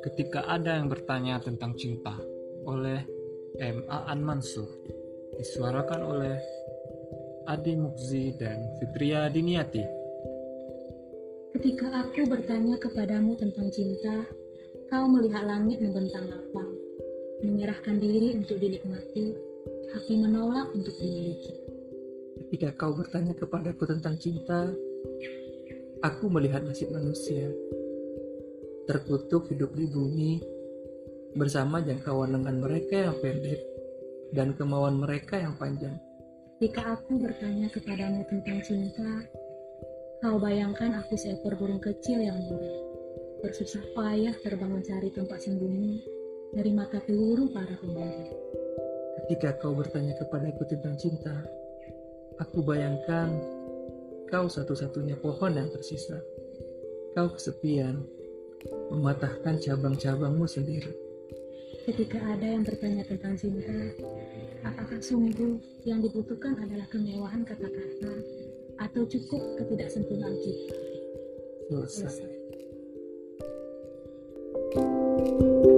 ketika ada yang bertanya tentang cinta oleh M. Aan Mansur disuarakan oleh Adi Mukzi dan Fitria Diniati. Ketika aku bertanya kepadamu tentang cinta, kau melihat langit membentang lapang, menyerahkan diri untuk dinikmati, tapi menolak untuk dimiliki. Ketika kau bertanya kepadaku tentang cinta, aku melihat nasib manusia terkutuk hidup di bumi bersama jangkauan lengan mereka yang pendek dan kemauan mereka yang panjang. Jika aku bertanya kepadamu tentang cinta, kau bayangkan aku seekor burung kecil yang murah, bersusah payah terbang mencari tempat sembunyi dari mata peluru para pemburu. Ketika kau bertanya kepadaku tentang cinta, aku bayangkan kau satu-satunya pohon yang tersisa. Kau kesepian, mematahkan cabang-cabangmu sendiri. Ketika ada yang bertanya tentang cinta, apakah sungguh yang dibutuhkan adalah kemewahan kata-kata atau cukup ketidaksempurnaan kita? Selesai. Selesai.